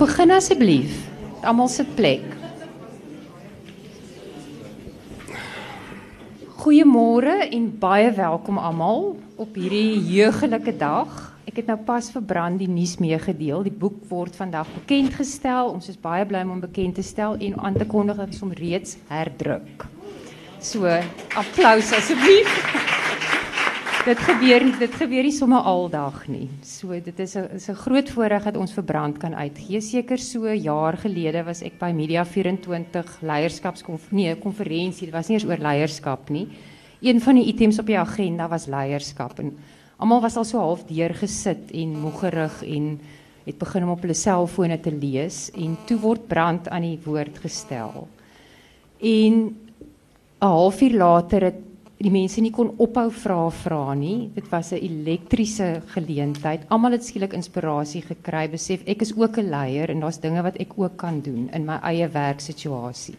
Begin asseblief. Almal sit plek. Goeiemôre en baie welkom almal op hierdie heugelike dag. Ek het nou pas vir Brand die nuus meegedeel. Die boek word vandag bekend gestel. Ons is baie bly om hom bekend te stel en aan te kondig dat ons hom reeds herdruk. So, applous asseblief. dit gebeur dit gebeur nie sommer aldag nie. So dit is 'n is 'n groot voorreg dat ons vir Brand kan uitgee. Seker so jaar gelede was ek by Media 24 leierskapskonferensie, nee, konferensie. Dit was nie eens oor leierskap nie. Een van die items op die agenda was leierskap en almal was al so half deurgesit en moegerig en het begin om op hulle selfone te lees en toe word Brand aan die woord gestel. En 'n halfuur later het die mense nie kon ophou vra vra nie. Dit was 'n elektriese geleentheid. Almal het skielik inspirasie gekry, besef ek is ook 'n leier en daar's dinge wat ek ook kan doen in my eie werksituasie.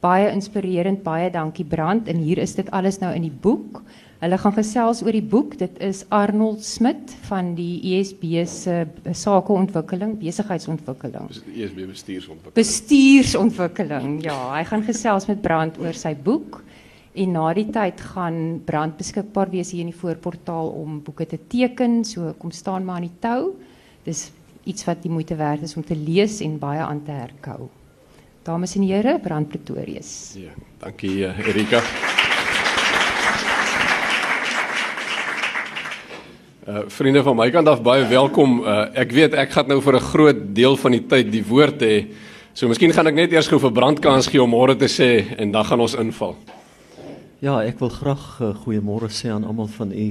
Baie inspirerend, baie dankie Brand en hier is dit alles nou in die boek. Hulle gaan gesels oor die boek. Dit is Arnold Smit van die ESB se sakeontwikkeling, besigheidsontwikkeling. ESB bestuursontwikkeling. Bestuursontwikkeling. Ja, hy gaan gesels met Brand oor sy boek. En na die tyd gaan Brand beskikbaar wees hier in die voorportaal om boeke te teken. So kom staan maar aan die tou. Dis iets wat die moeite werd is om te lees en baie aan te herkou. Dames en here, Brand Pretorius. Ja, dankie uh, Erika. Uh vriende van my kant af baie welkom. Uh ek weet ek gaan nou vir 'n groot deel van die tyd die woord hê. So miskien gaan ek net eers gou vir Brand kans gee om môre te sê en dan gaan ons inval. Ja, ek wil graag uh, goeiemôre sê aan almal van u.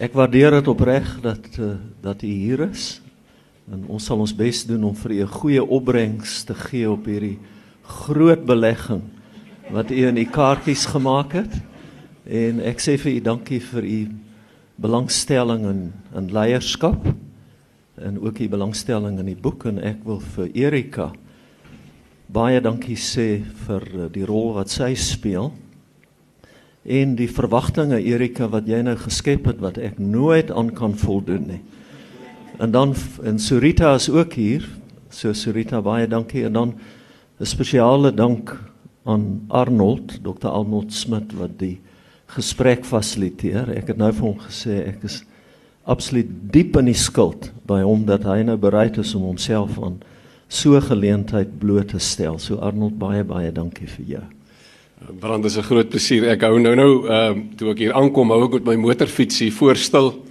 Ek waardeer dit opreg dat uh, dat u hier is. En ons sal ons bes doen om vir u 'n goeie opbrengs te gee op hierdie groot belegging wat u in u kaartjies gemaak het. En ek sê vir u dankie vir u belangstelling in in leierskap en ook u belangstelling in die boek en ek wil vir Erika baie dankie sê vir uh, die rol wat sy speel en die verwagtinge Erika wat jy nou geskep het wat ek nooit aan kan voldoen nie. En dan en Surita is ook hier. So Surita baie dankie en dan 'n spesiale dank aan Arnold, Dr. Arnold Smit wat die gesprek fasiliteer. Ek het nou vir hom gesê ek is absoluut diep in die skuld by hom dat hy nou bereid is om homself aan so geleentheid bloot te stel. So Arnold baie baie dankie vir jou. Brand is 'n groot plesier. Ek hou nou nou ehm uh, toe ek hier aankom, hou ek met my motorfiets hier voorstil.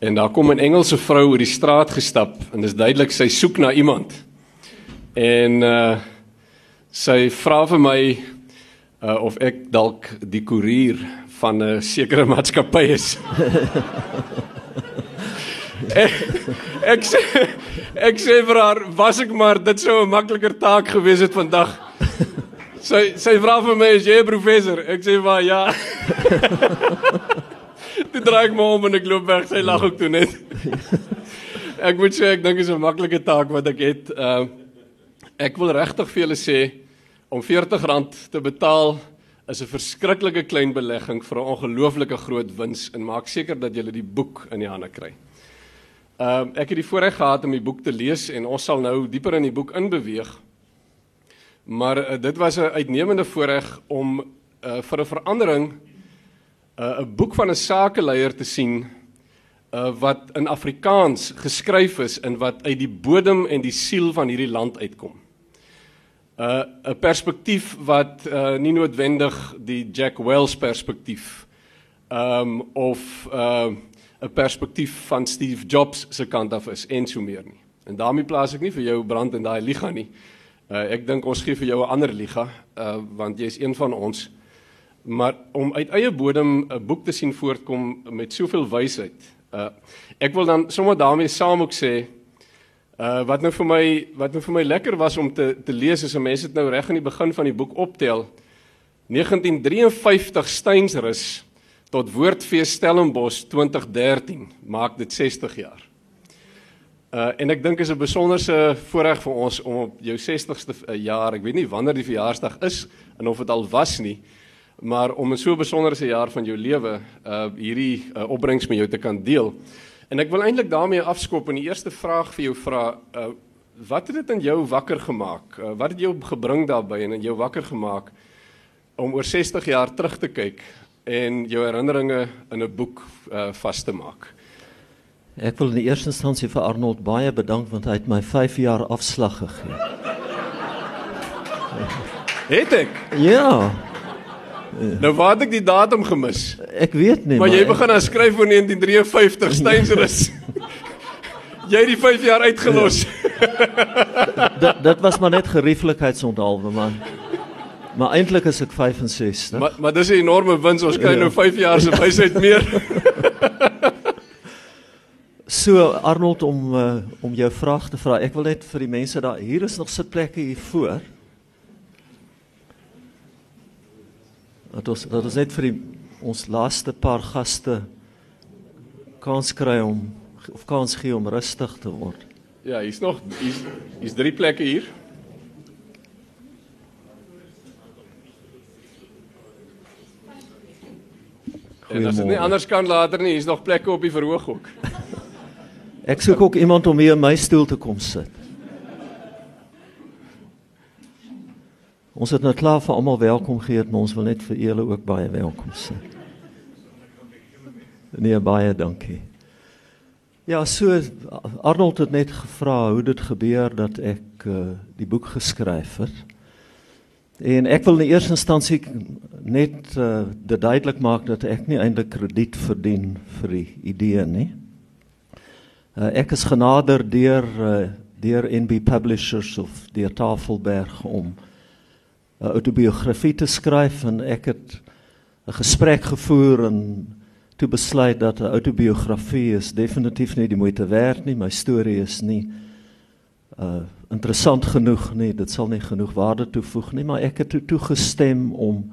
En daar kom 'n Engelse vrou oor die straat gestap en dis duidelik sy soek na iemand. En uh sy vra vir my uh of ek dalk die koerier van 'n sekere maatskappy is. ek, ek sê ek sê vir haar, was ek maar dit sou 'n makliker taak gewees het vandag. Sy sy vra vir my, "Is jy 'n professor?" Ek sê maar ja. Dit draai ek my om en ek loop weg. Sy lag ook toe net. ek moet sê ek dink dit is 'n maklike taak wat ek het. Uh ek wil regtig vir julle sê om R40 te betaal is 'n verskriklike klein belegging vir 'n ongelooflike groot wins en maak seker dat jy die boek in die hande kry. Ehm uh, ek het die voorreg gehad om die boek te lees en ons sal nou dieper in die boek inbeweeg. Maar uh, dit was 'n uitnemende voorreg om uh, vir 'n verandering 'n uh, boek van 'n sakeleier te sien uh, wat in Afrikaans geskryf is en wat uit die bodem en die siel van hierdie land uitkom. 'n uh, perspektief wat uh, nie noodwendig die Jack Wells perspektief um of 'n uh, perspektief van Steve Jobs se kant af is en so meer nie. En daarmee plaas ek nie vir jou brand in daai liga nie. Uh ek dink ons gee vir jou 'n ander liga uh want jy is een van ons. Maar om uit eie bodem 'n boek te sien voortkom met soveel wysheid. Uh ek wil dan sommer daarmee saam ook sê uh wat nou vir my wat nou vir my lekker was om te te lees is 'n mens het nou reg aan die begin van die boek optel 1953 Steensrus tot Woordfees Stellenbosch 2013 maak dit 60 jaar. Uh en ek dink is 'n besonderse voorreg vir ons om op jou 60ste uh, jaar, ek weet nie wanneer die verjaarsdag is en of dit al was nie, maar om 'n so besonderse jaar van jou lewe uh hierdie uh, opbrengs met jou te kan deel. En ek wil eintlik daarmee afskop en die eerste vraag vir jou vra uh wat het dit in jou wakker gemaak? Uh, wat het jou gebring daarbey en in jou wakker gemaak om oor 60 jaar terug te kyk en jou herinneringe in 'n boek uh, vas te maak? Ek wil in die eerste instansie vir Arnold baie bedank want hy het my 5 jaar afslag gegee. Het ek? Ja, Nou waar het ek die datum gemis? ek weet nie Maar jy ek- begin aan skryf oor 1953 Steynsrus. jy het die 5 jaar uitgelos. dit dit was maar net gerieflikheidsonthaalwe man. Maar eintlik is ek 65. maar maar dis 'n enorme wins. Ons kry Ja. nou 5 jaar se wysheid meer. So Arnold om uh, om jou vraag te vra. Ek wil net vir die mense daar hier is nog sitplekke hier voor. Dat ons dat ons net vir die ons laaste paar gaste kans kry om of kans gee om rustig te word. Ja, hier's nog hier's hier's drie plekke hier. En as dit nie anders kan later nie, hier's nog plekke op die verhoog ook. Ek soek ook iemand om hier in my stoel te kom sit. Ons het nou klaar vir almal welkom gehad, maar ons wil net vir julle ook baie welkom sê. Nee, baie dankie. Ja, so Arnold het net gevra hoe dit gebeur dat ek uh, die boek geskryf het. En ek wil in die eerste instansie net uh, dit duidelik maak dat ek nie eintlik krediet verdien vir die idee nie. Uh, ek is genader deur uh, deur NB Publishers of deur Tafelberg om 'n autobiografie te skryf en ek het 'n gesprek gevoer en toe besluit dat 'n autobiografie is definitief nie die moeite werd nie. My storie is nie uh interessant genoeg nie. Dit sal nie genoeg waarde toevoeg nie, maar ek het toe toegestem om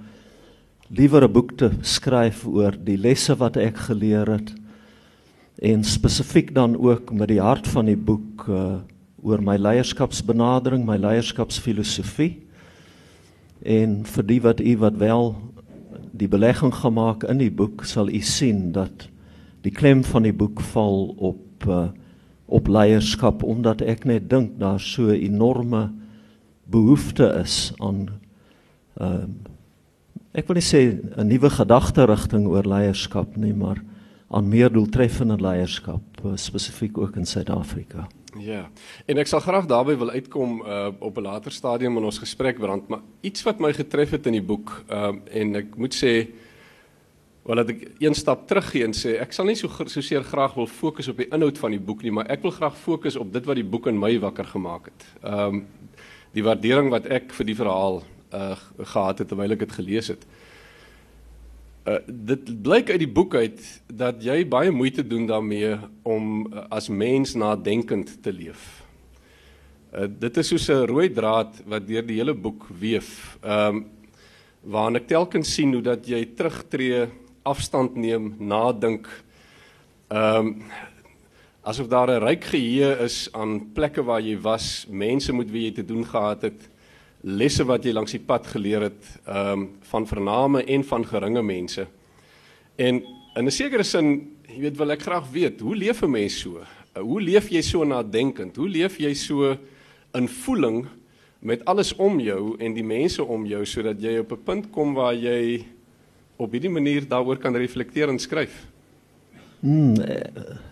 liewer 'n boek te skryf oor die lesse wat ek geleer het en spesifiek dan ook met die hart van die boek uh oor my leierskapsbenadering, my leierskapsfilosofie. En vir die wat u wat wel die belegging gemaak in die boek sal u sien dat die klem van die boek val op uh op leierskap omdat ek net dink daar so 'n enorme behoefte is aan ehm uh, ek wil nie sê 'n nuwe gedagterigting oor leierskap nie, maar aan meer doeltreffende leierskap uh, spesifiek ook in Suid-Afrika. Ja. En ek sal graag daarby wil uitkom uh op 'n later stadium in ons gesprek brand, maar iets wat my getref het in die boek, um uh, en ek moet sê wel dat ek een stap teruggee en sê ek sal nie so so seer graag wil fokus op die inhoud van die boek nie, maar ek wil graag fokus op dit wat die boek in my wakker gemaak het. Um die waardering wat ek vir die verhaal uh gehad het terwyl ek dit gelees het. Uh, dit blyk uit die boek uit dat jy baie moeite doen daarmee om uh, as mens nadenkend te leef. Uh, dit is soos 'n rooi draad wat deur die hele boek weef. Ehm um, waarin ek telkens sien hoe dat jy terugtreë, afstand neem, nadink. Ehm um, asof daar 'n ryk geheue is aan plekke waar jy was, mense met wie jy te doen gehad het, lesse wat jy langs die pad geleer het, ehm um, van vername en van geringe mense. En in 'n sekere sin, jy weet, wil ek graag weet, hoe leef 'n mens so? Uh, hoe leef jy so nadenkend? Hoe leef jy so in voeling met alles om jou en die mense om jou sodat jy op 'n punt kom waar jy op hierdie manier daaroor kan reflekteer en skryf? Hmm,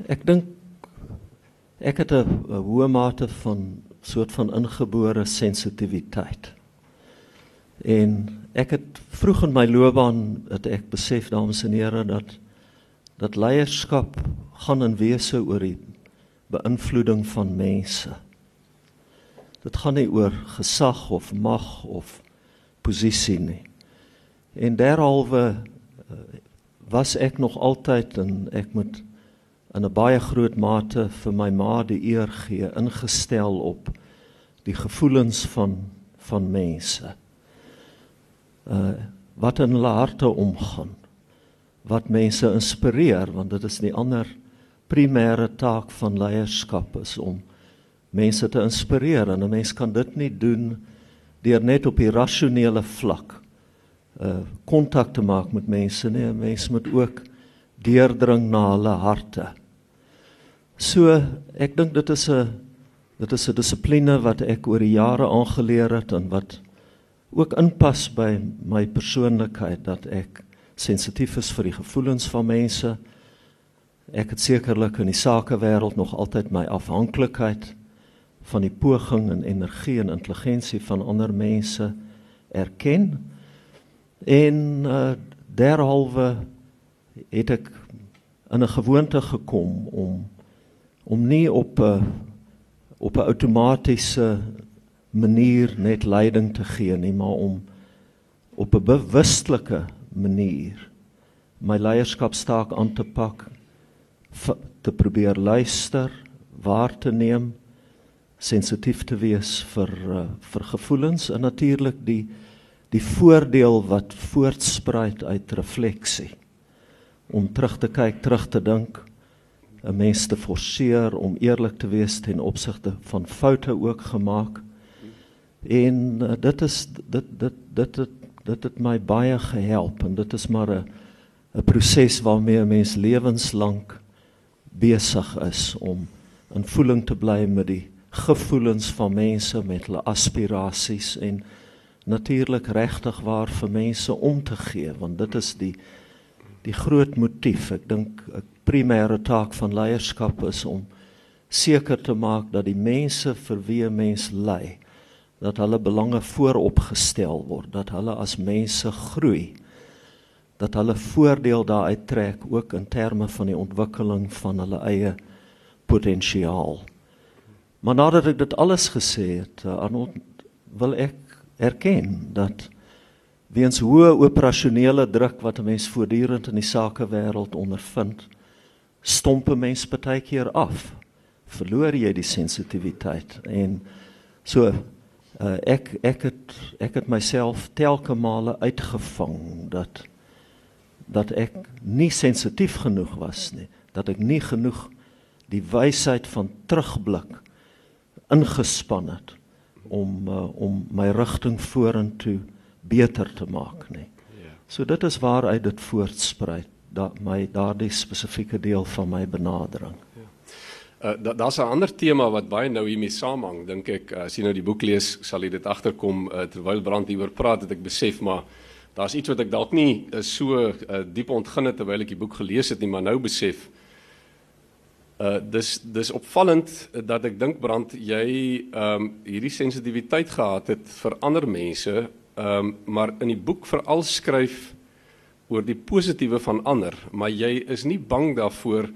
ek dink ek het 'n hoë mate van soort van ingebore sensitiwiteit. En ek het vroeg in my loopbaan het ek besef dames en here dat dat leierskap gaan in wese oor die beïnvloeding van mense. Dit gaan nie oor gesag of mag of posisie nie. En derhalwe was ek nog altyd en ek moet in 'n baie groot mate vir my ma die eer gee ingestel op die gevoelens van van mense. Uh wat in hulle harte omgaan. Wat mense inspireer want dit is die ander primêre taak van leierskap is om mense te inspireer en 'n mens kan dit nie doen deur net op die rasionele vlak uh kontak te maak met mense nie. 'n Mens moet ook deurdring na hulle harte. So ek dink dit is 'n Dit is 'n dissipline wat ek oor die jare aangeleer het en wat ook inpas by my persoonlikheid dat ek sensitief is vir die gevoelens van mense. Ek het sekerlik in die sakewêreld nog altyd my afhanklikheid van die poging en energie en intelligensie van ander mense erken. En uh, derhalwe het ek in 'n gewoonte gekom om om nie op 'n op 'n outomatiese manier net leiding te gee nie, maar om op 'n bewustelike manier my leierskapstaak aan te pak, te probeer luister, waar te neem, sensitief te wees vir uh, vir gevoelens en natuurlik die die voordeel wat voortspruit uit refleksie. Om terug te kyk, terug te dink, 'n mens te forceer om eerlik te wees ten opsigte van foute ook gemaak. En uh, dit is dit dit dit het dit het my baie gehelp en dit is maar 'n 'n proses waarmee 'n mens lewenslank besig is om in voeling te bly met die gevoelens van mense met hulle aspirasies en natuurlik regtig waar vir mense om te gee want dit is die die groot motief ek dink 'n primêre taak van leierskap is om seker te maak dat die mense vir wie 'n mens lei dat hulle belange vooropgestel word dat hulle as mense groei dat hulle voordeel daaruit trek ook in terme van die ontwikkeling van hulle eie potensiaal. Maar nadat ek dit alles gesê het Arnold wil ek erken dat weens hoë operasionele druk wat 'n mens voortdurend in die sakewêreld ondervind, stomp 'n mens baie keer af. Verloor jy die sensitiwiteit en so uh, ek ek het ek het myself telke male uitgevang dat dat ek nie sensitief genoeg was nie, dat ek nie genoeg die wysheid van terugblik ingespan het om uh, om my rigting vorentoe beter te maak nie. Ja. So dit is waaruit dit voortspruit dat my daardie spesifieke deel van my benadering. Ja. Uh da, daar's 'n ander tema wat baie nou hiermee saamhang, dink ek. Uh, as jy nou die boek lees, sal jy dit agterkom uh, terwyl Brand hieroor praat, het ek besef maar daar's iets wat ek dalk nie uh, so uh, diep ontgin het terwyl ek die boek gelees het nie, maar nou besef Uh dis dis opvallend dat ek dink Brand jy ehm um, hierdie sensitiwiteit gehad het vir ander mense Ehm um, maar in die boek veral skryf oor die positiewe van ander, maar jy is nie bang daarvoor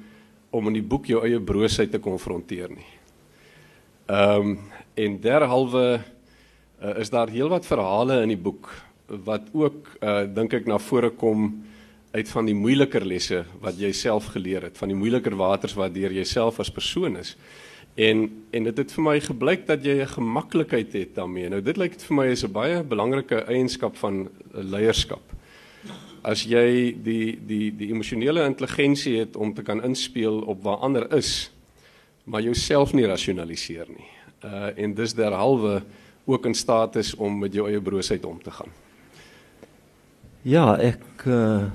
om in die boek jou eie broosheid te konfronteer nie. Ehm um, en derhalwe uh, is daar heelwat verhale in die boek wat ook uh, dink ek na vore kom uit van die moeiliker lesse wat jy self geleer het, van die moeiliker waters wat deur jouself as persoon is. En en dit het vir my gebleik dat jy 'n gemaklikheid het daarmee. Nou dit lyk vir my is 'n baie belangrike eienskap van leierskap. As jy die die die emosionele intelligensie het om te kan inspel op waar ander is, maar jouself nie rasionaliseer nie. Uh en dis derhalwe ook in staat is om met jou eie broosheid om te gaan. Ja, ek uh,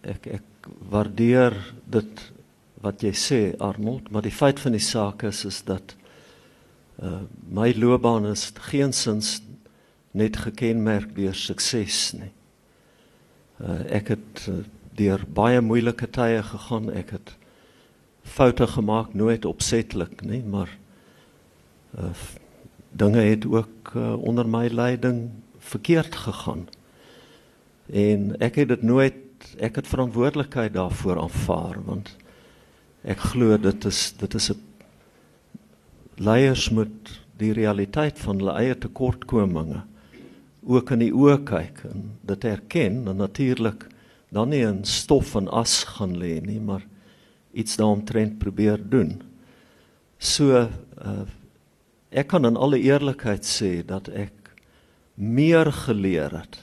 ek ek waardeer dit wat jy sê Arnold, maar die feit van die saak is is dat uh my loopbaan is geensins net gekenmerk deur sukses nie. Uh ek het uh, deur baie moeilike tye gegaan. Ek het foute gemaak, nooit opsetlik nie, maar uh dinge het ook uh, onder my leiding verkeerd gegaan. En ek het dit nooit ek het verantwoordelikheid daarvoor aanvaar want Ek glo dit is dit is 'n leiers moet die realiteit van hulle eie tekortkominge ook in die oë kyk en dit erken en natuurlik dan nie in stof en as gaan lê nie, maar iets daaromtrent probeer doen. So uh, ek kan in alle eerlikheid sê dat ek meer geleer het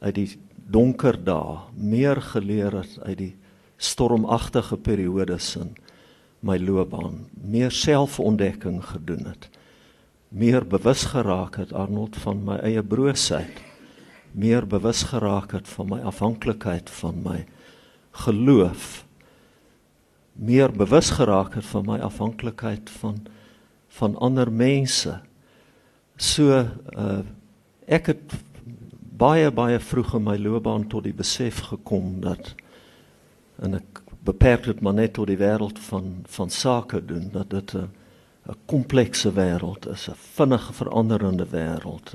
uit die donker dae, meer geleer het uit die stormagtige periodes in my loopbaan meer selfontdekking gedoen het meer bewus geraak het Arnold van my eie broosheid meer bewus geraak het van my afhanklikheid van my geloof meer bewus geraak het van my afhanklikheid van van ander mense. So uh ek het baie baie vroeg in my loopbaan tot die besef gekom dat en ek beperk dit maar net tot die wêreld van van sake doen dat dit 'n 'n komplekse wêreld is, 'n vinnig veranderende wêreld,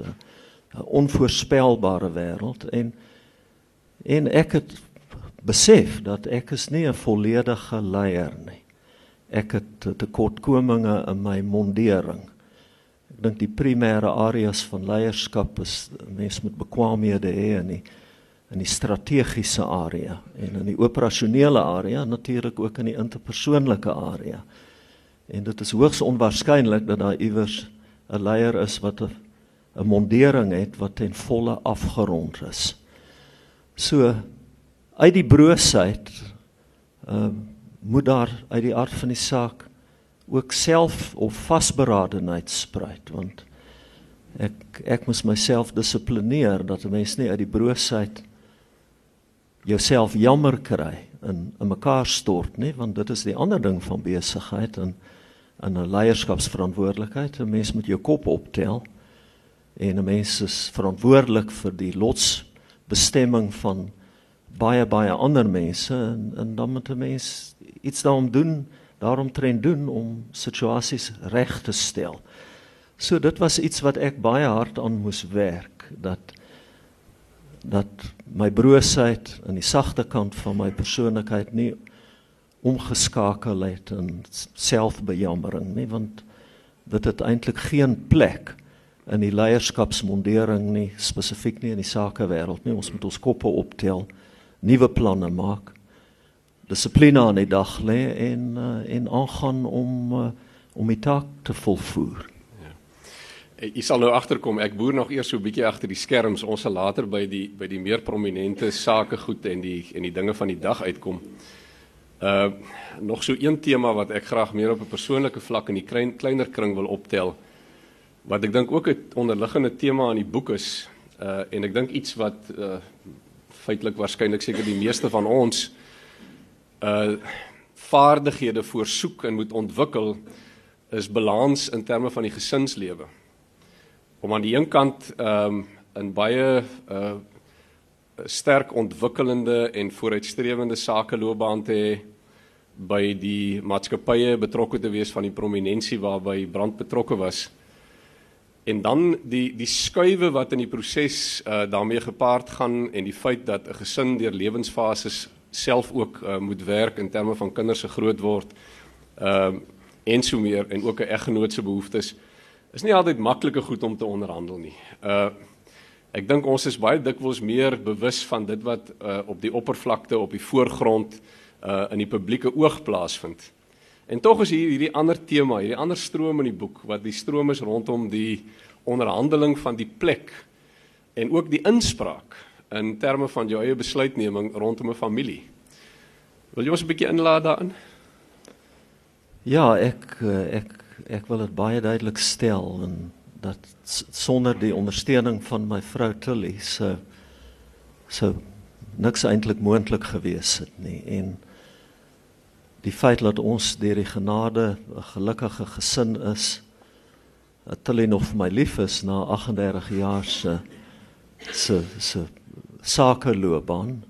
'n onvoorspelbare wêreld en en ek het besef dat ek is nie 'n volledige leier nie. Ek het tekortkominge in my mondering. Ek dink die primêre areas van leierskap is mens moet bekwaamhede hê in die in die strategiese area en in die operasionele area natuurlik ook in die interpersoonlike area. En dit is hoogs onwaarskynlik dat daar iewers 'n leier is wat 'n mondering het wat ten volle afgerond is. So uit die broosheid ehm uh, moet daar uit die aard van die saak ook self of vasberadenheid spruit want ek ek moet myself dissiplineer dat 'n mens nie uit die broosheid jouself jammer kry in in mekaar stort nie want dit is die ander ding van besigheid en in 'n leierskapsverantwoordelikheid 'n mens moet jou kop optel en 'n mens is verantwoordelik vir die lotsbestemming van baie baie ander mense en, en dan moet 'n mens iets daarom doen daarom train doen om situasies reg te stel. So dit was iets wat ek baie hard aan moes werk dat dat my broosheid aan die sagte kant van my persoonlikheid nie omgeskakel het in selfbejammering nie want dit het eintlik geen plek in die leierskapsmondering nie spesifiek nie in die sakewêreld nie ons moet ons koppe optel nuwe planne maak dissipline aan die dag lê en uh, en aangaan om uh, om die taak te volvoer. Ja. Jy sal nou agterkom, ek boer nog eers so 'n bietjie agter die skerms. Ons sal later by die by die meer prominente sakegoed en die en die dinge van die dag uitkom. Uh nog so een tema wat ek graag meer op 'n persoonlike vlak in die klein kleiner kring wil optel wat ek dink ook 'n onderliggende tema in die boek is uh en ek dink iets wat uh feitelik waarskynlik seker die meeste van ons uh vaardighede voorsoek en moet ontwikkel is balans in terme van die gesinslewe. Om aan die een kant ehm um, in baie uh sterk ontwikkelende en vooruitstrewende sakeloopbaan te hê by die maatskappye betrokke te wees van die prominensie waarby brand betrokke was. En dan die die skuwe wat in die proses uh daarmee gepaard gaan en die feit dat 'n gesin deur lewensfases self ook uh, moet werk in terme van kinders se groot word. Ehm uh, en so meer en ook 'n eggenoot se behoeftes is nie altyd maklike goed om te onderhandel nie. Uh ek dink ons is baie dikwels meer bewus van dit wat uh, op die oppervlakte op die voorgrond uh in die publieke oog plaasvind. En tog is hier hierdie ander tema, hierdie ander stroom in die boek wat die stroom is rondom die onderhandeling van die plek en ook die inspraak in terme van jou eie besluitneming rondom 'n familie. Wil jy ons 'n bietjie inlaat daarin? Ja, ek eh, ek ek wil dit baie duidelik stel en dat sonder die ondersteuning van my vrou Tilly se so niks eintlik moontlik gewees het nie en die feit dat ons deur die genade 'n gelukkige gesin is dat Tilly nog vir my lief is na 38 jaar se se se sakeloopbaan.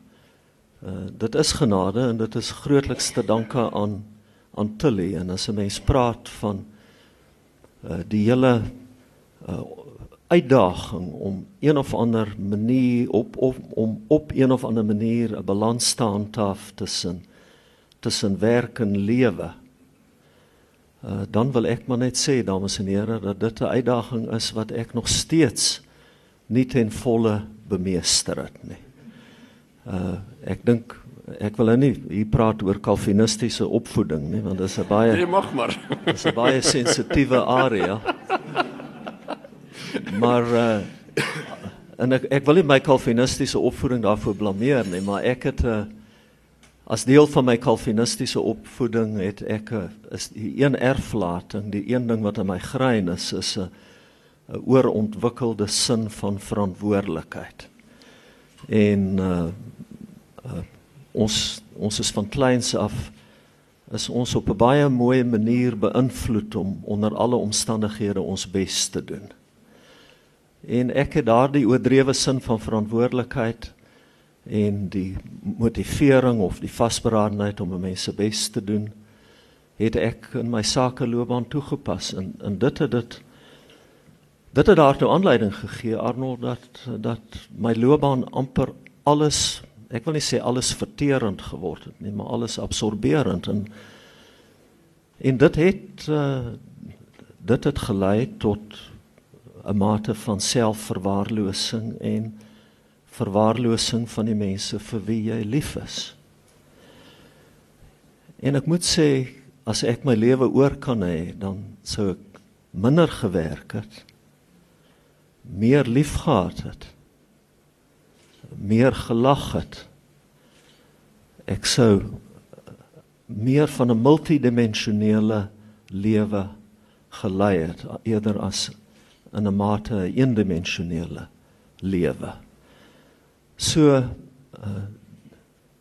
Uh dit is genade en dit is grootliks te danke aan aan Tilly en as 'n mens praat van uh die hele uh uitdaging om een of ander manier op of om op een of ander manier 'n balans te af tussen tussen werk en lewe. Uh dan wil ek maar net sê dames en here dat dit 'n uitdaging is wat ek nog steeds nie ten volle bemeester het nie. Uh ek dink ek wil nou nie hier praat oor kalvinistiese opvoeding nie want dit is 'n baie Jy mag maar. Dit is 'n baie sensitiewe area. Maar uh en ek ek wil nie my kalvinistiese opvoeding daarvoor blameer nie, maar ek het 'n uh, as deel van my kalvinistiese opvoeding het ek uh, is die een erflating, die een ding wat in my grein is is 'n uh, 'n oorontwikkelde sin van verantwoordelikheid. En uh, uh ons ons is van kleins af is ons op 'n baie mooi manier beïnvloed om onder alle omstandighede ons bes te doen. En ek het daardie oordrewe sin van verantwoordelikheid en die motivering of die vasberadenheid om 'n mens se bes te doen, het ek in my sakeloopbaan toegepas. En en dit het dit dit het daartoe aanleiding gegee Arnold dat dat my loopbaan amper alles ek wil nie sê alles verterend geword het nie, maar alles absorberend. En en dit het uh, dit het gelei tot 'n mate van selfverwaarlosing en verwaarlosing van die mense vir wie jy lief is. En ek moet sê as ek my lewe oor kan hê, dan sou ek minder gewerk het, meer liefgehad het meer gelag het. Ek sou meer van 'n multidimensionele lewe gelei het eerder as in 'n mate 'n eendimensionele lewe. So uh,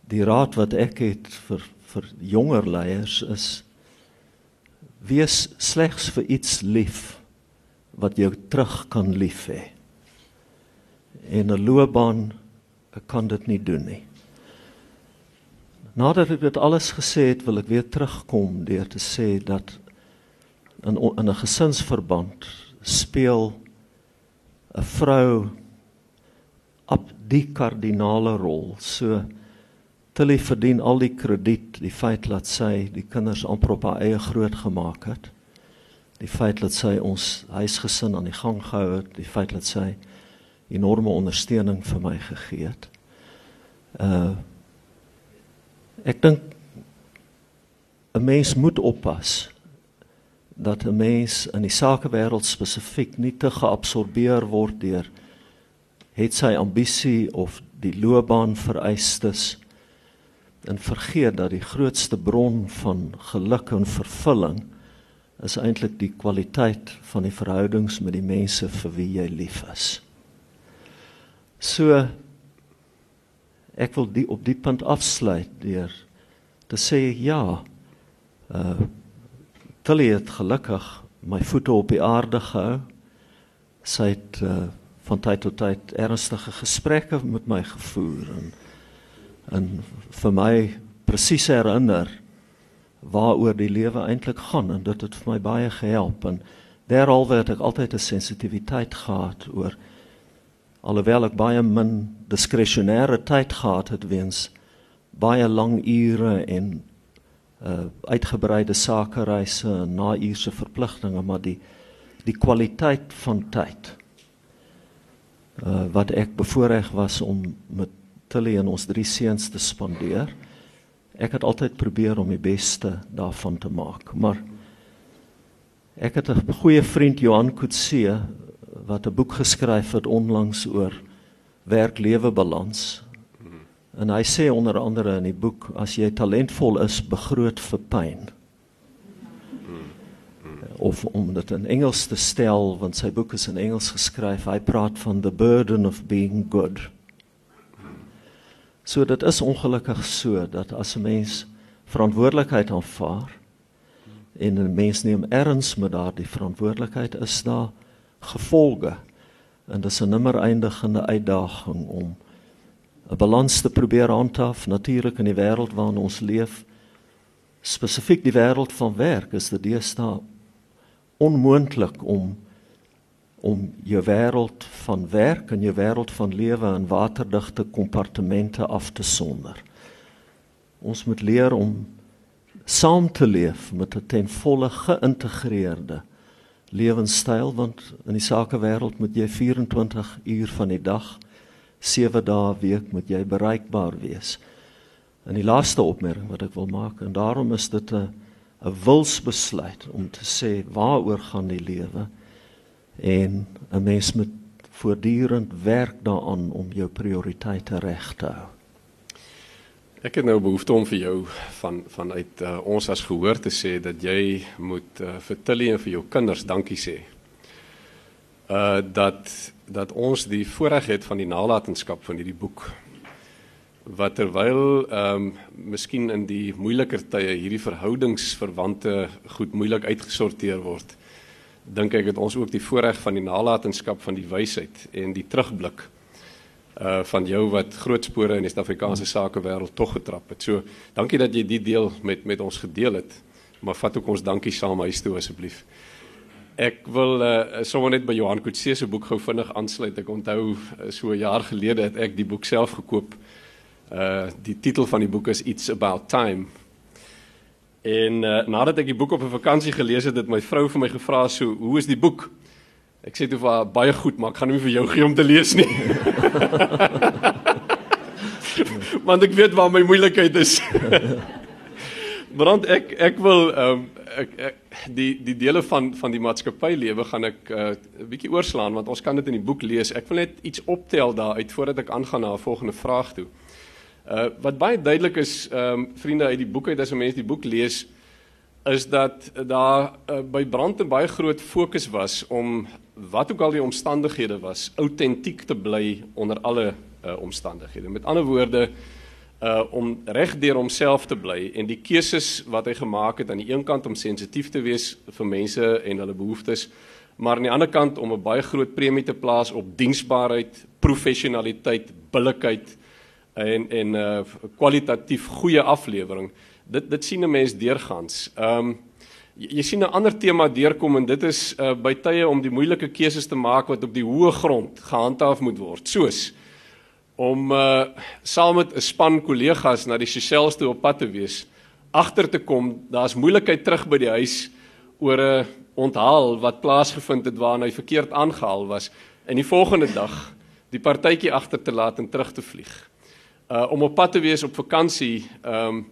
die raad wat ek het vir vir jonger leiers is wees slegs vir iets lief wat jou terug kan lief hê. En 'n loopbaan kan dit nie doen nie. Nadat ek dit alles gesê het, wil ek weer terugkom deur te sê dat in in 'n gesinsverband speel 'n vrou op die kardinale rol. So Tilly verdien al die krediet, die feit dat sy die kinders amper op haar eie groot gemaak het. Die feit dat sy ons huisgesin aan die gang gehou het, die feit dat sy enorme ondersteuning vir my gegee het. Uh ek dink 'n mens moet oppas dat 'n mens in die sakewêreld spesifiek nie te geabsorbeer word deur het sy ambisie of die loopbaan vereistes en vergeet dat die grootste bron van geluk en vervulling is eintlik die kwaliteit van die verhoudings met die mense vir wie jy lief is. So ek wil die op die punt afsluit deur te sê ja. Uh Tilly het gelukkig my voete op die aarde gehou. Sy het uh van tyd tot tyd ernstige gesprekke met my gevoer en en vir my presies herinner waaroor die lewe eintlik gaan en dit het vir my baie gehelp en derhalwe het ek altyd 'n sensitiwiteit gehad oor alhoewel ek baie min diskresionêre tyd gehad het weens baie lang ure en uh uitgebreide sakereise en na-uurse verpligtinge maar die die kwaliteit van tyd uh wat ek bevoorreg was om met Tilly en ons drie seuns te spandeer ek het altyd probeer om die beste daarvan te maak maar ek het 'n goeie vriend Johan Kutse wat 'n boek geskryf het onlangs oor werk-lewe balans. En hy sê onder andere in die boek as jy talentvol is, begroot vir pyn. Of om dit in Engels te stel, want sy boek is in Engels geskryf, hy praat van the burden of being good. So dit is ongelukkig so dat as 'n mens verantwoordelikheid aanvaar en 'n mens neem erns met daardie verantwoordelikheid is daar gevolge. En dit is 'n nimmer eindigende uitdaging om 'n balans te probeer handhaaf natuurlik in die wêreld waarin ons leef. Spesifiek die wêreld van werk is dit deesdae onmoontlik om om jou wêreld van werk en jou wêreld van lewe in waterdigte kompartemente af te sonder. Ons moet leer om saam te leef met 'n ten volle geïntegreerde lewenstyl want in die sakewêreld moet jy 24 uur van die dag 7 dae week moet jy bereikbaar wees. En die laaste opmerking wat ek wil maak en daarom is dit 'n 'n wilsbesluit om te sê waaroor gaan die lewe en 'n mens moet voortdurend werk daaraan om jou prioriteite reg te hou. Ek het nou behoefte om vir jou van vanuit uh, ons as gehoor te sê dat jy moet uh, vir Tilly en vir jou kinders dankie sê. Uh dat dat ons die voorreg het van die nalatenskap van hierdie boek. wat terwyl ehm um, miskien in die moeiliker tye hierdie verhoudingsverwante goed moeilik uitgesorteer word dink ek het ons ook die voorreg van die nalatenskap van die wysheid en die terugblik uh van jou wat groot spore in die Suid-Afrikaanse sakewêreld tog getrap het. So, dankie dat jy die deel met met ons gedeel het. Maar vat ook ons dankie saam huis toe asseblief. Ek wil uh sommer net by Johan Kutse se boek gou vinnig aansluit. Ek onthou uh, so 'n jaar gelede het ek die boek self gekoop. Uh die titel van die boek is It's About Time. En uh, nadat ek die boek op 'n vakansie gelees het, het my vrou vir my gevra so, "Hoe is die boek?" Ek sê toe vir haar baie goed, maar ek gaan nie vir jou gee om te lees nie. Want ek weet waar my moeilikheid is. Want ek ek wil ehm um, ek, ek die die dele van van die maatskappy lewe gaan ek 'n uh, bietjie oorslaan want ons kan dit in die boek lees. Ek wil net iets optel daar uit voordat ek aangaan na 'n volgende vraag toe. Uh wat baie duidelik is ehm um, vriende uit die boek uit as 'n mens die boek lees is dat daar uh, by Brand 'n baie groot fokus was om wat ook al die omstandighede was, autentiek te bly onder alle uh, omstandighede. Met ander woorde, uh om regdeur homself te bly en die keuses wat hy gemaak het aan die een kant om sensitief te wees vir mense en hulle behoeftes, maar aan die ander kant om 'n baie groot premie te plaas op diensbaarheid, professionaliteit, billikheid en en uh kwalitatief goeie aflewering. Dit dit sien 'n mens deurgangs. Um Jy, jy sien 'n ander tema deurkom en dit is uh, by tye om die moeilike keuses te maak wat op die hoë grond gehandhaaf moet word. Soos om uh, saam met 'n span kollegas na die Seychelles toe op pad te wees, agter te kom daar's moeilikheid terug by die huis oor 'n onthaal wat plaasgevind het waarna hy verkeerd aangehaal was en die volgende dag die partytjie agter te laat en terug te vlieg. Uh om op pad te wees op vakansie, ehm um,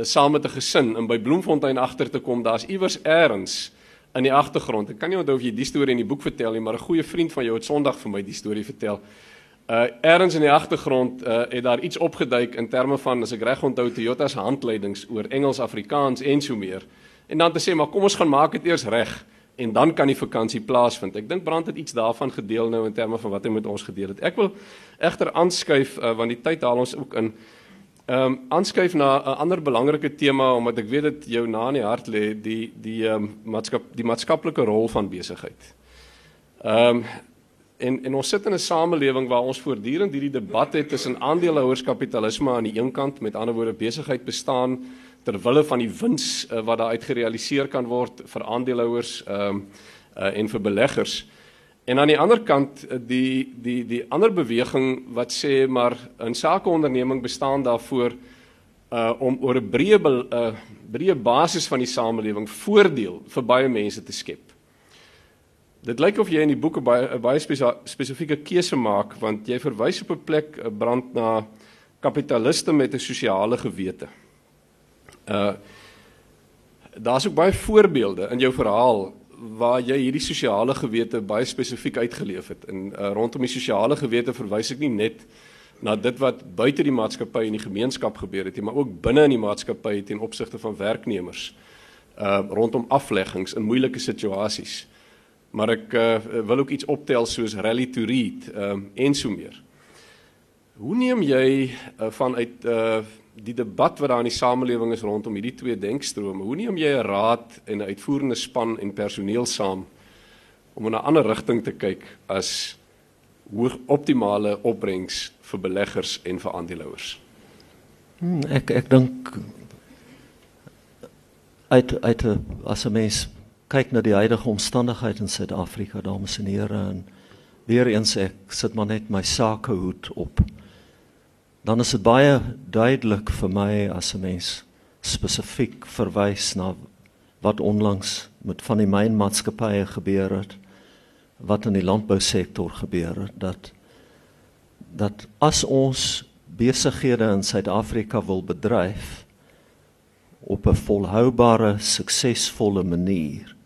saam met 'n gesin in by Bloemfontein agter te kom, daar's iewers eers in die agtergrond. Ek kan nie onthou of jy die storie in die boek vertel nie, maar 'n goeie vriend van jou het Sondag vir my die storie vertel. Uh eers in die agtergrond uh het daar iets opgeduik in terme van as ek reg onthou Toyota se handleidings oor Engels, Afrikaans en so meer. En dan te sê maar kom ons gaan maak dit eers reg en dan kan die vakansie plaasvind. Ek dink Brand het iets daarvan gedeel nou in terme van wat hy met ons gedeel het. Ek wil egter aanskuif uh, want die tyd haal ons ook in Ehm um, aanskuif na 'n ander belangrike tema omdat ek weet dit jou na in die hart lê, die die ehm um, maatskap die maatskaplike rol van besigheid. Ehm um, en en ons sit in 'n samelewing waar ons voortdurend hierdie debat het tussen aandeelhouerskapitalisme aan die een kant, met ander woorde besigheid bestaan ter wille van die wins uh, wat daar uit gerealiseer kan word vir aandeelhouers ehm um, uh, en vir beleggers. En aan die ander kant eh, die die die ander beweging wat sê maar 'n sakeonderneming bestaan daarvoor uh om oor 'n breë 'n uh, breë basis van die samelewing voordeel vir baie mense te skep. Dit lyk of jy in die boeke baie 'n baie spesifieke keuse maak want jy verwys op 'n plek 'n brand na kapitaliste met 'n sosiale gewete. Uh daar's ook baie voorbeelde in jou verhaal waar jy hierdie sosiale gewete baie spesifiek uitgeleef het. En uh, rondom die sosiale gewete verwys ek nie net na dit wat buite die maatskappy en die gemeenskap gebeur het nie, maar ook binne in die maatskappy ten opsigte van werknemers. Uh rondom afleggings in moeilike situasies. Maar ek uh, wil ook iets optel soos rally to read um, en so meer. Hoe neem jy uh, vanuit uh die debat wat daar in die samelewing is rondom hierdie twee denkstrome. Hoe neem jy 'n raad en 'n uitvoerende span en personeel saam om in 'n ander rigting te kyk as hoe optimale opbrengs vir beleggers en vir aandeelhouers? Hmm, ek ek dink uit uit 'n mens kyk na die huidige omstandighede in Suid-Afrika, dames en here en weer eens ek sit maar net my sakehoed op. Dan is dit baie duidelik vir my as 'n mens spesifiek verwys na wat onlangs met van die mynmaatskappye gebeur het wat in die landbousektor gebeur het dat dat as ons besighede in Suid-Afrika wil bedryf op 'n volhoubare suksesvolle manier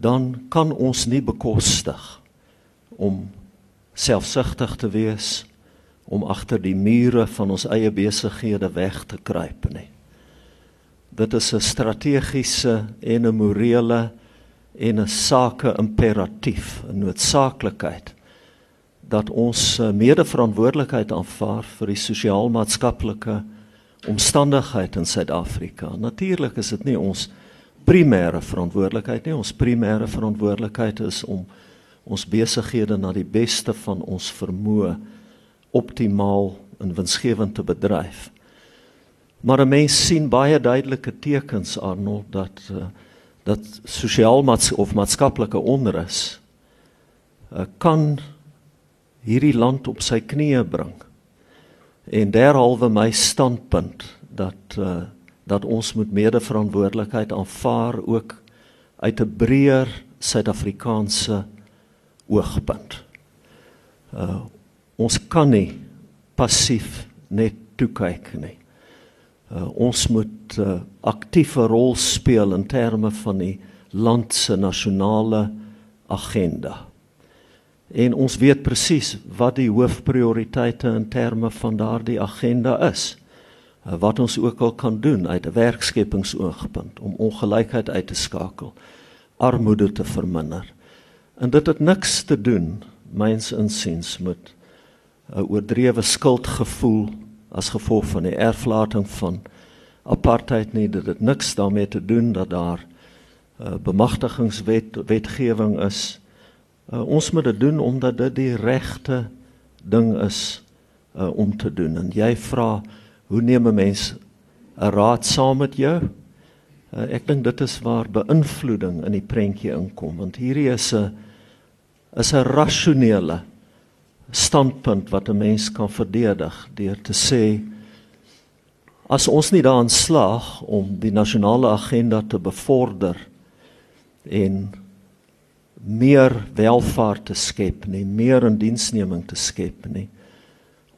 dan kan ons nie bekostig om selfsugtig te wees om agter die mure van ons eie besighede weg te kruip nie. Dit is 'n strategiese en 'n morele en 'n sake imperatief, 'n noodsaaklikheid dat ons uh, mede-verantwoordelikheid aanvaar vir die sosiaal-maatskaplike omstandigheid in Suid-Afrika. Natuurlik is dit nie ons primêre verantwoordelikheid nie. Ons primêre verantwoordelikheid is om ons besighede na die beste van ons vermoë optimaal en winsgewend te bedryf. Maar 'n mens sien baie duidelike tekens Arnold dat uh, dat sosiaal of maatskaplike onrus uh, kan hierdie land op sy knieë bring. En derhalwe my standpunt dat uh, dat ons moet mede-verantwoordelikheid aanvaar ook uit 'n breër Suid-Afrikaanse oogpunt. Uh ons kan nie passief net toe kyk nie. Uh ons moet 'n uh, aktiewe rol speel in terme van die land se nasionale agenda. En ons weet presies wat die hoofprioriteite in terme van daardie agenda is. Wat ons ook al kan doen uit 'n werkskepingsoogpunt om ongelykheid uit te skakel, armoede te verminder. En dit het niks te doen, myns insiens, met 'n oordrewe skuldgevoel as gevolg van die erflating van apartheid nie. Dit het niks daarmee te doen dat daar 'n uh, bemagtigingswet wetgewing is. Uh, ons moet dit doen omdat dit die regte ding is uh, om te doen. En jy vra hoe neem 'n mens 'n raad saam met jou? Uh, ek dink dit is waar beïnvloeding in die prentjie inkom want hierdie is 'n is 'n rasionele standpunt wat 'n mens kan verdedig deur te sê as ons nie daarin slaag om die nasionale agenda te bevorder en meer welvaart te skep nie, meer indiensneming te skep nie,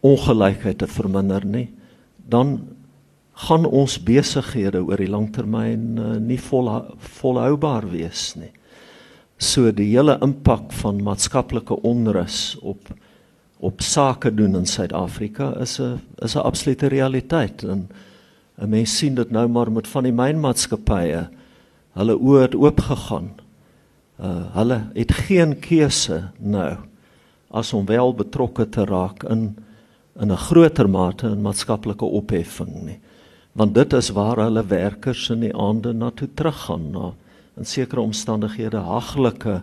ongelykheid te verminder nie, dan gaan ons besighede oor die langtermyn uh, nie vol volhoubaar wees nie. So die hele impak van maatskaplike onrus op op sake doen in Suid-Afrika is 'n is 'n absolute realiteit en 'n mens sien dit nou maar met van die mynmaatskappye. Hulle oë het oop gegaan. Uh hulle het geen keuse nou as om wel betrokke te raak in in 'n groter mate in maatskaplike opheffing nie. Want dit is waar hulle werkers in die aande na toe teruggaan na in sekere omstandighede haglike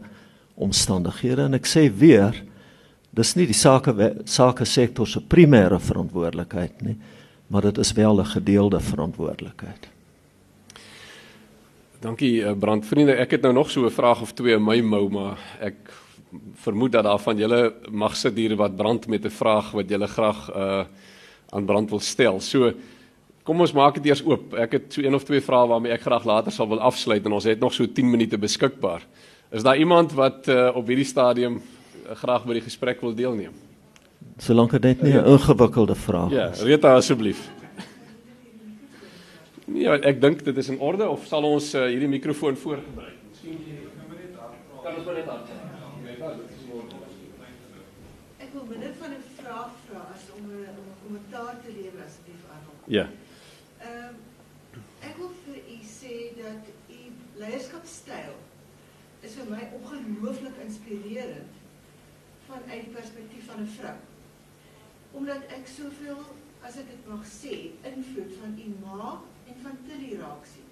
omstandighede en ek sê weer dis nie die sake sake sektor se primêre verantwoordelikheid nie maar dit is wel 'n gedeelde verantwoordelikheid. Dankie eh, brandvriende ek het nou nog so 'n vraag of twee in my mou maar ek vermoed dat daar van julle mag sit hier wat brand met 'n vraag wat julle graag uh aan brand wil stel. So kom ons maak dit eers oop. Ek het so een of twee vrae waarmee ek graag later sal wil afsluit en ons het nog so 10 minute beskikbaar. Is daar iemand wat uh op hierdie stadium uh, graag by die gesprek wil deelneem? Solank dit net nie 'n ingewikkelde vraag ja, is. Ja, Rita asseblief. Ja, ek dink dit is in orde of sal ons uh, hierdie mikrofoon voorgebruik? Miskien kan ons maar net aan. Wil minder van 'n vraag vra as om 'n om 'n kommentaar te lewer asseblief hom. Ja. Ehm um, ek wil vir u sê dat u leierskapstyl is vir my ongelooflik inspirerend vanuit die perspektief van 'n vrou. Omdat ek soveel as ek dit mag sê, invloed van u ma en van Tilly raak sien.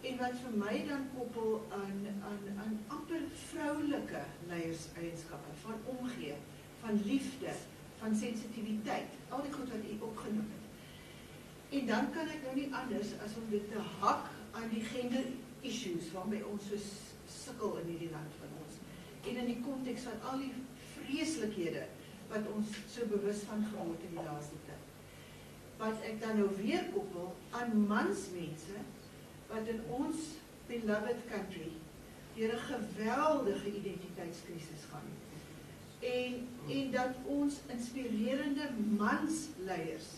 En wat vir my dan koppel aan aan aan amper vroulike leierseienskappe van omgee van liefde, van sensitiwiteit, al die goed wat u opgenoem het. En dan kan ek nou nie anders as om dit te hak aan die gender issues waarmee ons so sukkel in hierdie land van ons. En in die konteks van al die vreeslikhede wat ons so bewus van geword het in die laaste tyd. Wat ek dan nou weer koppel aan mansmense wat in ons beloved country 'n geweldige identiteitskrisis gaan en en dat ons inspirerende mansleiers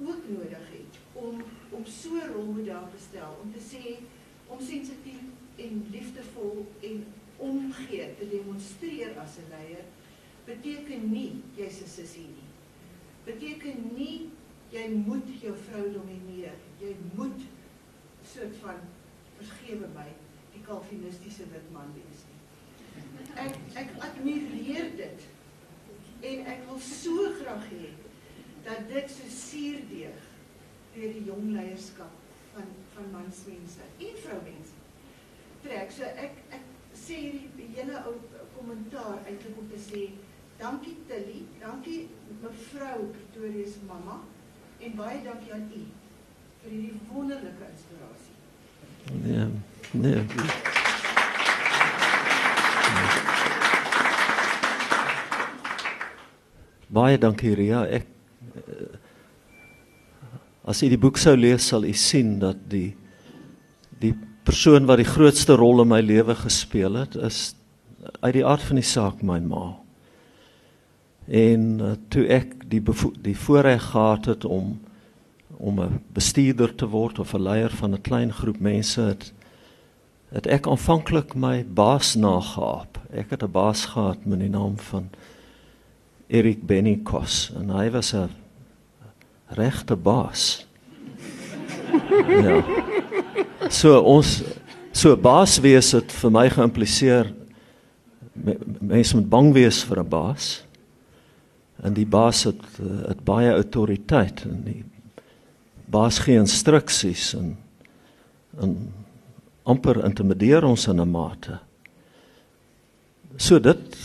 ook nodig het om om so rolmodel te stel om te sê om sensitief en liefdevol en omgee te demonstreer as 'n leier beteken nie jy's 'n sussie nie. Beteken nie jy moet jou vrou domineer. Jy moet soort van vergewe my die kalvinistiese wit man wees nie ek ek admireer dit wil so graag hê dat dit so suurdeeg deur die jong leierskap van van mansmense en vroumense trek. So ek ek sê hierdie hele ou kommentaar eintlik om te sê dankie Tilly, dankie mevrou Pretoria se mamma en baie dankie aan u vir hierdie wonderlike inspirasie. Nee. Nee. Baie dankie Ria. Ek eh, as jy die boek sou lees sal jy sien dat die die persoon wat die grootste rol in my lewe gespeel het is uit die aard van die saak my ma. En uh, toe ek die die voorreg gehad het om om 'n bestuurder te word of 'n leier van 'n klein groep mense het het ek aanvanklik my baas nageaap. Ek het 'n baas gehad met die naam van Erik Benikos en hy was 'n regte baas. ja. So ons so baas wees het vir my geïmpliseer mense moet bang wees vir 'n baas. En die baas het het baie autoriteit en die baas gee instruksies en en amper intimideer ons in 'n mate. So dit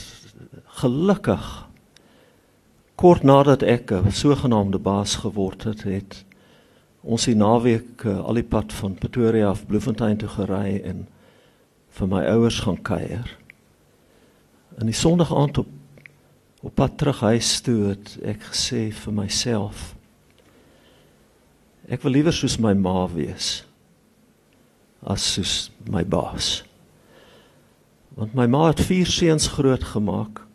gelukkig kort nadat ek 'n sogenaamde baas geword het, het ons die naweek uh, al die pad van Pretoria af Bloemfontein toe gery en vir my ouers gaan kuier. In die Sondag aand op op pad terug huis toe het ek gesê vir myself Ek wil liewer soos my ma wees as soos my baas. Want my ma het vier seuns grootgemaak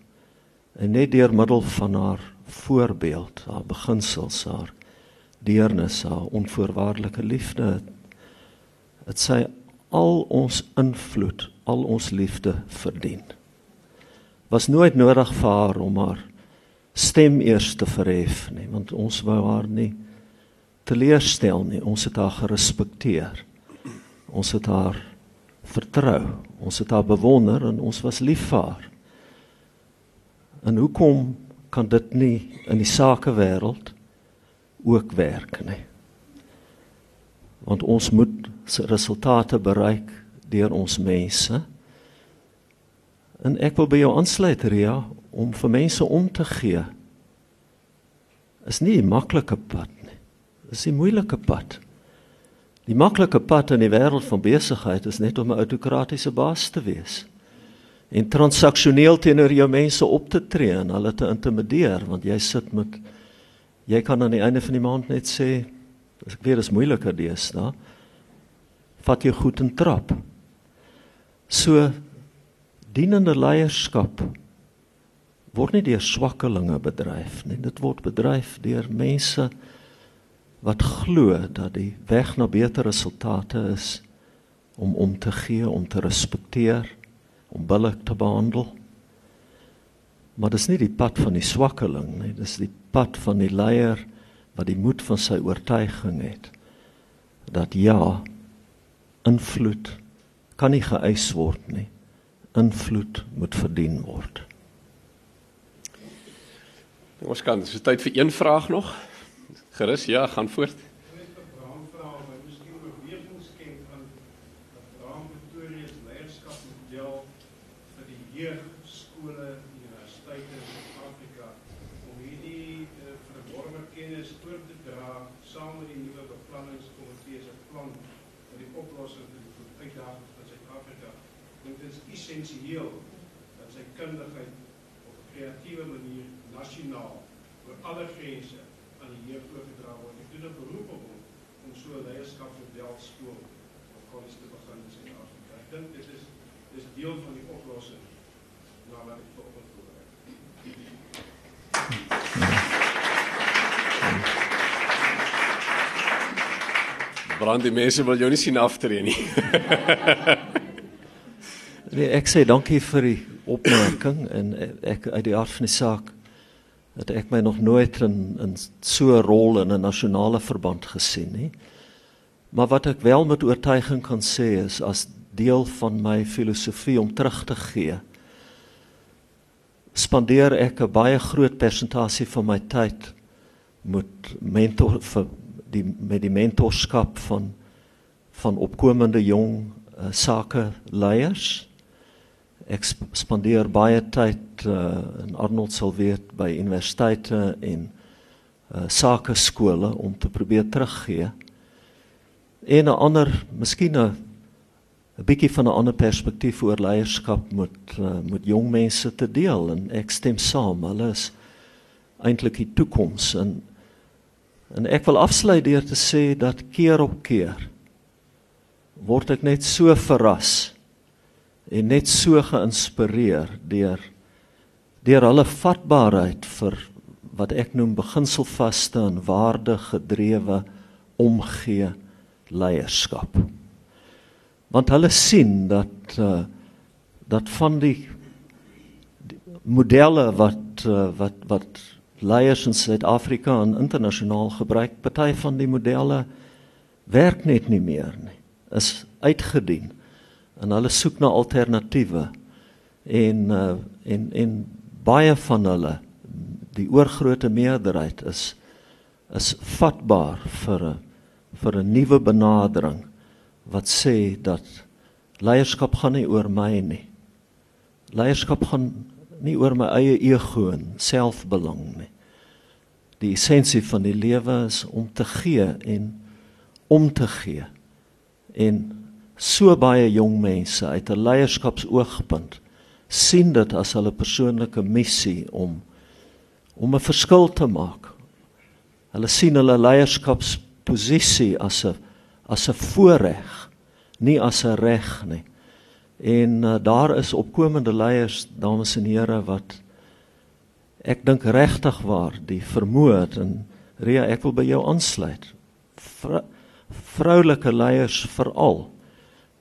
en net deur middel van haar voorbeeld, haar beginsels, haar deernis, haar onvoorwaardelike liefde het sy al ons invloed, al ons liefde verdien. Was nooit nodig vir haar om haar stem eers te verhef nie, want ons wou haar nie teleurstel nie. Ons het haar gerespekteer. Ons het haar vertrou. Ons het haar bewonder en ons was lief vir haar. En hoekom kan dit nie in die sakewêreld ook werk nie? Want ons moet resultate bereik deur ons mense. En ek wil by jou aansluit Ria om vir mense om te gee. Is nie 'n maklike pad Dis 'n moeilike pad. Die maklike pad in die wêreld van besigheid is net om 'n autokratiese baas te wees en transaksioneel teenoor jou mense op te tree en hulle te intimideer want jy sit met jy kan aan die einde van die maand net sê as ek weet dis moeiliker dis, da. Vat jy goed en trap. So dienende leierskap word nie deur swakkelinge bedryf nie. Dit word bedryf deur mense wat glo dat die weg na beter resultate is om om te gee, om te respekteer, om billik te behandel. Maar dis nie die pad van die swakkeling nie, dis die pad van die leier wat die moed van sy oortuiging het dat ja, invloed kan nie geëis word nie. Invloed moet verdien word. Ons kan, dis tyd vir een vraag nog. Gerus, ja, gaan voort. jeugskole, universiteite in Suid-Afrika om hierdie uh, verworwe kennis oor te dra saam met die nuwe beplanningskomitee se plan vir die oplossing vir die uitdagings van Suid-Afrika. Dit is essensieel dat sy kundigheid op 'n kreatiewe manier nasionaal oor alle grense aan die jeug oorgedra word. Ek doen 'n beroep op hom om so 'n leierskapsmodel skool of kollege te begin in Suid-Afrika. Ek dink dit is dis deel van die oplossing na wat ek vir oggend voorberei. Brand die mense wil jou nie sien aftree nie. nee, ek sê dankie vir die opmerking en ek uit die hart van die saak dat ek my nog nooit in in so 'n rol in 'n nasionale verband gesien nie. Maar wat ek wel met oortuiging kan sê is as deel van my filosofie om terug te gee. spandeer ek 'n baie groot persentasie van my tyd met mentor vir die met die mentorskap van van opkomende jong uh, sake leiers. Ek spandeer baie tyd uh, in Arnold sal weet by universiteite en uh, sake skole om te probeer teruggee. En 'n ander, miskien 'n 'n bietjie van 'n ander perspektief oor leierskap met uh, met jong mense te deel en ek stem saam, hulle is eintlik die toekoms en en ek wil afsluit deur te sê dat keer op keer word ek net so verras en net so geïnspireer deur deur hulle vatbaarheid vir wat ek noem beginselvaste en waardegedrewe omgee leierskap. Want hulle sien dat uh, dat van die, die modelle wat uh, wat wat leiers in Suid-Afrika en internasionaal gebruik, party van die modelle werk net nie meer nie. Is uitgedien. En hulle soek na alternatiewe. En uh, en en baie van hulle die oorgrootste meerderheid is is vatbaar vir 'n vir 'n nuwe benadering wat sê dat leierskap gaan nie oor my nie. Leierskap gaan nie oor my eie ego en selfbelang nie. Die essensie van die lewe is om te gee en om te gee. En so baie jong mense uit 'n leierskapsoogpunt sien dit as hulle persoonlike missie om om 'n verskil te maak. Hulle sien hulle leierskapsposisie as 'n as 'n voorreg, nie as 'n reg nie. En uh, daar is opkomende leiers, dames en here, wat ek dink regtig waar die vermoë het en Ria, ek wil by jou aansluit. Vrou, vroulike leiers veral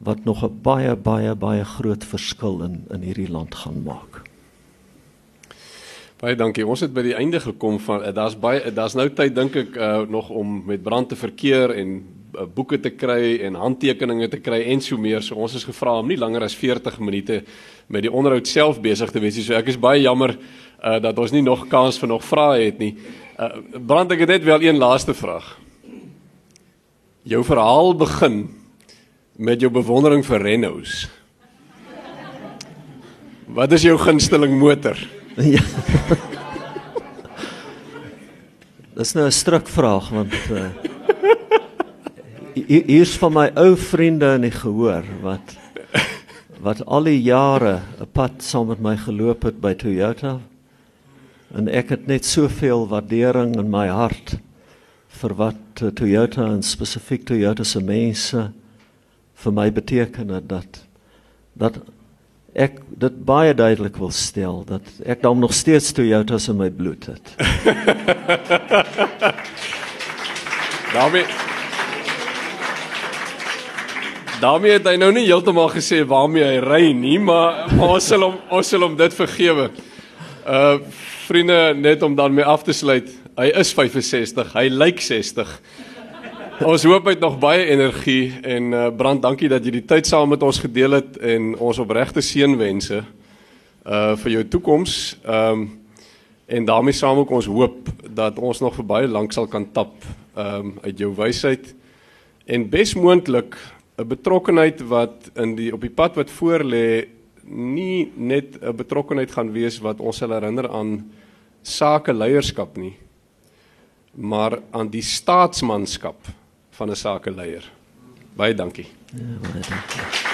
wat nog 'n baie baie baie groot verskil in in hierdie land gaan maak. Baie dankie. Ons het by die einde gekom van daar's baie daar's nou tyd dink ek uh, nog om met brand te verkeer en boeke te kry en handtekeninge te kry en so meer. So ons is gevra om nie langer as 40 minute met die onderhoud self besig te wees nie. So ek is baie jammer uh, dat ons nie nog kans vir nog vrae het nie. Uh, brand ek het net wel een laaste vraag. Jou verhaal begin met jou bewondering vir Renaults. Wat is jou gunsteling motor? Ja. Dis nou 'n stryk vraag want uh, hier's van my ou vriende in die gehoor wat wat al die jare 'n pad saam met my geloop het by Toyota en ek het net soveel waardering in my hart vir wat Toyota en spesifiek Toyota se mense vir my beteken het dat dat ek dit baie duidelik wil stel dat ek dan nog steeds Toyota in my bloed het. daarmee daarmee het hy nou nie heeltemal gesê waarmee hy ry nie, maar ons sal hom ons sal hom dit vergewe. Uh vriende, net om dan mee af te sluit. Hy is 65, hy lyk 60. Ons hoop hy het nog baie energie en uh, Brand, dankie dat jy die tyd saam met ons gedeel het en ons opregte seënwense uh vir jou toekoms. Ehm um, en daarmee saam ook ons hoop dat ons nog vir baie lank sal kan tap ehm um, uit jou wysheid en besmoontlik 'n betrokkenheid wat in die op die pad wat voor lê nie net 'n betrokkenheid gaan wees wat ons sal herinner aan sake leierskap nie maar aan die staatsmanskap van 'n sakeleier. Baie dankie. Ja, baie dankie.